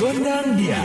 Gondang dia.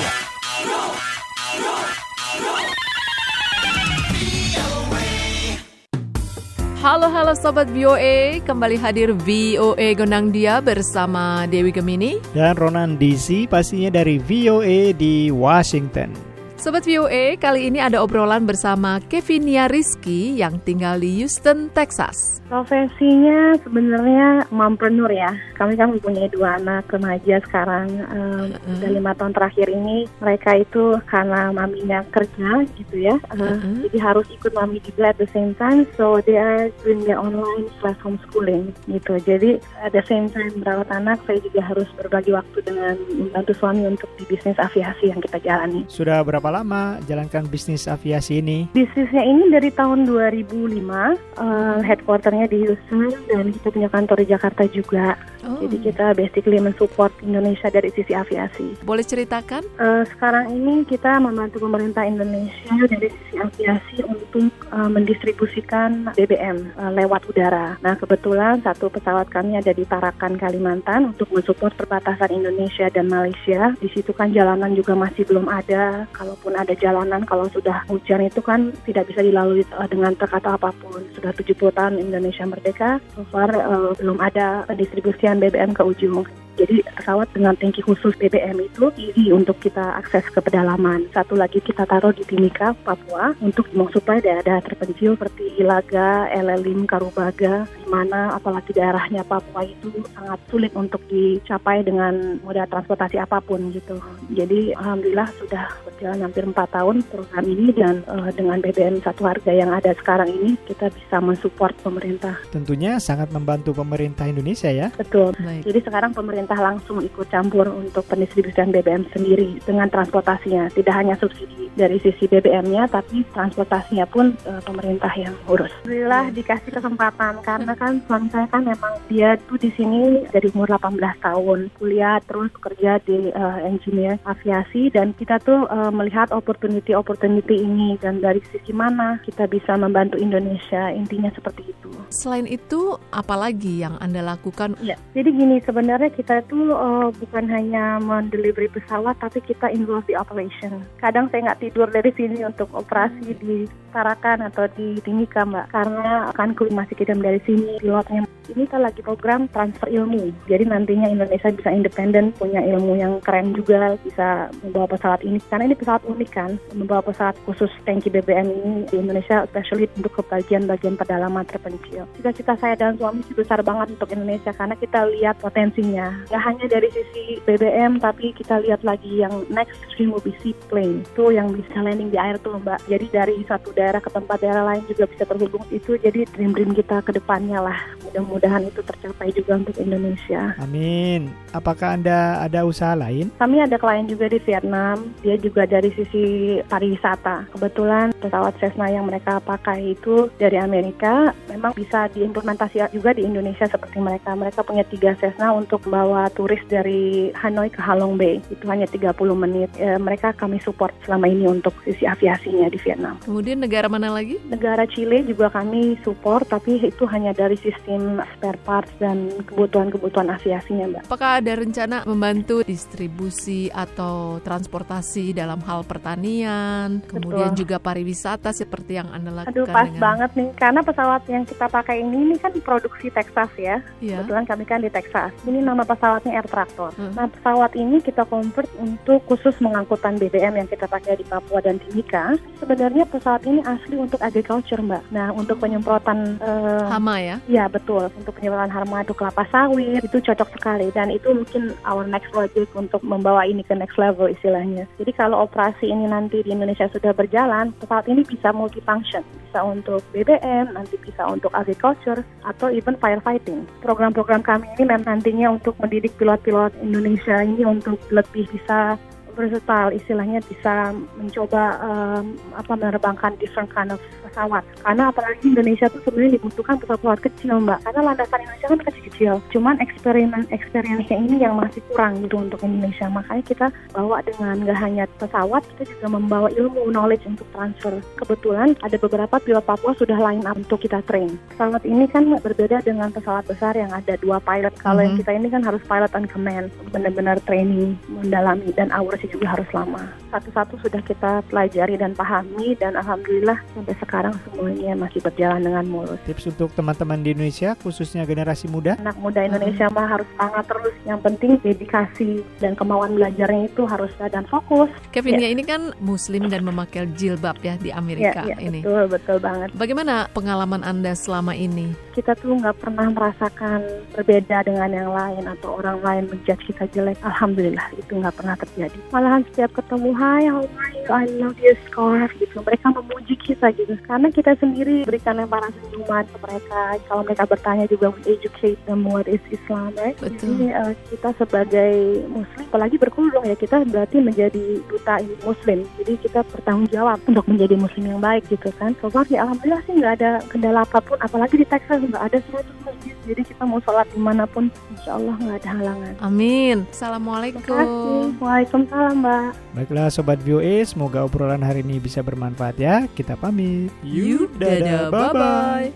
Halo halo sobat VOA, kembali hadir VOA Gondang Dia bersama Dewi Gemini. Dan Ronan DC pastinya dari VOA di Washington. Sobat VOA, kali ini ada obrolan bersama Kevinia Rizky yang tinggal di Houston, Texas. Profesinya sebenarnya mompreneur ya. Kami kan mempunyai dua anak remaja sekarang. Um, Uh-uh. Udah lima tahun terakhir ini mereka itu karena maminya kerja gitu ya. Uh, Uh-uh. Jadi harus ikut mami juga at the same time. So they are doing their online slash homeschooling gitu. Jadi at the same time merawat anak, saya juga harus berbagi waktu dengan membantu suami untuk di bisnis aviasi yang kita jalani. Sudah berapa lama jalankan bisnis aviasi ini? Bisnisnya ini dari tahun 2005, uh, headquarternya di Houston dan kita punya kantor di Jakarta juga. Oh, Jadi kita basically mensupport Indonesia dari sisi aviasi. boleh ceritakan? Uh, sekarang ini kita membantu pemerintah Indonesia dari sisi aviasi untuk uh, mendistribusikan BBM uh, lewat udara. Nah kebetulan satu pesawat kami ada di Tarakan, Kalimantan untuk mensupport perbatasan Indonesia dan Malaysia. Di situ kan jalanan juga masih belum ada. Kalaupun ada jalanan, kalau sudah hujan itu kan tidak bisa dilalui uh, dengan truk atau apa pun. Sudah 70 tahun Indonesia merdeka, so far uh, belum ada pendistribusian BBM ke ujung. Jadi pesawat dengan tangki khusus BBM itu easy untuk kita akses ke pedalaman. Satu lagi kita taruh di Timika, Papua untuk mensuplai daerah-daerah terpencil seperti Ilaga, Elelim, Karubaga, di mana apalagi daerahnya Papua itu sangat sulit untuk dicapai dengan moda transportasi apa pun gitu. Jadi alhamdulillah sudah berjalan hampir 4 tahun program ini dan eh, dengan BBM satu harga yang ada sekarang ini kita bisa mensupport pemerintah. Tentunya sangat membantu pemerintah Indonesia ya. Betul. Baik. Jadi sekarang pemerintah langsung ikut campur untuk pendistribusian BBM sendiri dengan transportasinya. Tidak hanya subsidi dari sisi BBM-nya, tapi transportasinya pun eh, pemerintah yang urus. Alhamdulillah dikasih kesempatan karena kan suami saya kan memang dia tuh di sini dari umur 18 tahun kuliah terus kerja di eh, engineer aviasi dan kita tuh eh, melihat opportunity-opportunity ini dan dari sisi mana kita bisa membantu Indonesia intinya seperti itu. Selain itu, apalagi yang Anda lakukan? Ya, jadi gini sebenarnya kita itu uh, bukan hanya mendelivery pesawat, tapi kita involve di operation. Kadang saya nggak tidur dari sini untuk operasi di Tarakan atau di Timika, Mbak, karena kan kru masih kirim dari sini, pilotnya. Ini kita lagi program transfer ilmu, jadi nantinya Indonesia bisa independen, punya ilmu yang keren juga, bisa membawa pesawat ini. Karena ini pesawat unik kan, membawa pesawat khusus tangki BBM ini di Indonesia, especially untuk ke bagian-bagian pedalaman terpencil. Cita-cita saya dan suami sih besar banget untuk Indonesia karena kita lihat potensinya. Gak hanya dari sisi BBM, tapi kita lihat lagi yang next stream will be seaplane. Itu yang bisa landing di air tuh Mbak. Jadi dari satu daerah ke tempat daerah lain juga bisa terhubung. Itu jadi dream-dream kita ke depannya lah. Mudah-mudahan itu tercapai juga untuk Indonesia. Amin. Apakah Anda ada usaha lain? Kami ada klien juga di Vietnam, dia juga dari sisi pariwisata. Kebetulan pesawat Cessna yang mereka pakai itu dari Amerika, memang bisa diimplementasi juga di Indonesia seperti mereka. Mereka punya tiga Cessna untuk membawa turis dari Hanoi ke Halong Bay. Itu hanya 30 menit. E, mereka kami support selama ini untuk sisi aviasinya di Vietnam. Kemudian negara mana lagi? Negara Chile juga kami support, tapi itu hanya dari sistem spare parts dan kebutuhan-kebutuhan aviasinya, Mbak. Apakah ada rencana membantu distribusi atau transportasi dalam hal pertanian, kemudian Betul. juga pariwisata seperti yang Anda lakukan Aduh pas dengan banget nih karena pesawat yang kita pakai ini ini kan produksi Texas ya. Iya. Kebetulan kami kan di Texas. Ini nama pesawatnya Air Tractor. Hmm. Nah pesawat ini kita convert untuk khusus mengangkutan BBM yang kita pakai di Papua dan Timika. Sebenarnya pesawat ini asli untuk agriculture mbak. Nah untuk penyemprotan eh, hama ya. Ya betul, untuk penyemprotan harmadu kelapa sawit itu cocok sekali dan itu mungkin our next project untuk membawa ini ke next level istilahnya. Jadi kalau operasi ini nanti di Indonesia sudah berjalan, pesawat ini bisa multifunction, bisa untuk BBM, nanti bisa untuk agriculture atau even firefighting. Program-program kami ini memang nantinya untuk mendidik pilot-pilot Indonesia ini untuk lebih bisa versatile istilahnya bisa mencoba um, apa menerbangkan different kind of pesawat. Karena apalagi Indonesia tuh sebenarnya dibutuhkan pesawat-pesawat kecil mbak. Karena landasan Indonesia kan kecil-kecil. Cuman eksperimen experience-nya ini yang masih kurang gitu untuk Indonesia. Makanya kita bawa dengan gak hanya pesawat kita juga membawa ilmu knowledge untuk transfer. Kebetulan ada beberapa pilot Papua sudah line up untuk kita train. Pesawat ini kan berbeda dengan pesawat besar yang ada dua pilot. Kalau yang Mhm. kita ini kan harus pilot and command benar-benar training mendalami. Dan hours juga harus lama. Satu-satu sudah kita pelajari dan pahami dan alhamdulillah sampai sekarang semuanya masih berjalan dengan mulus. Tips untuk teman-teman di Indonesia, khususnya generasi muda. anak muda Indonesia mah harus semangat terus. Yang penting dedikasi dan kemauan belajarnya itu harus ada dan fokus. Kevin ya ini kan muslim dan memakai jilbab ya di Amerika ya, ya, ini. betul betul banget. Bagaimana pengalaman Anda selama ini? kita tuh nggak pernah merasakan berbeda dengan yang lain atau orang lain menjudge kita jelek. Alhamdulillah itu nggak pernah terjadi malahan setiap ketemu hi how are you? I love your scarf gitu. Mereka memuji kita gitu karena kita sendiri berikan lemparan senyuman ke mereka kalau mereka bertanya juga we educate them what is Islam right Betul. jadi eh, kita sebagai muslim apalagi berkerudung ya kita berarti menjadi duta muslim jadi kita bertanggung jawab untuk menjadi muslim yang baik gitu kan so far ya alhamdulillah sih nggak ada kendala apa pun apalagi di Texas nggak ada 100 masjid jadi kita mau sholat di mana pun insya Allah nggak ada halangan Amin. Assalamualaikum. Waalaikumsalam Mbak. Baiklah Sobat VOA, semoga obrolan hari ini bisa bermanfaat ya. Kita pamit. You dadah, bye-bye.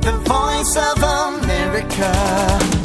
The voice of America.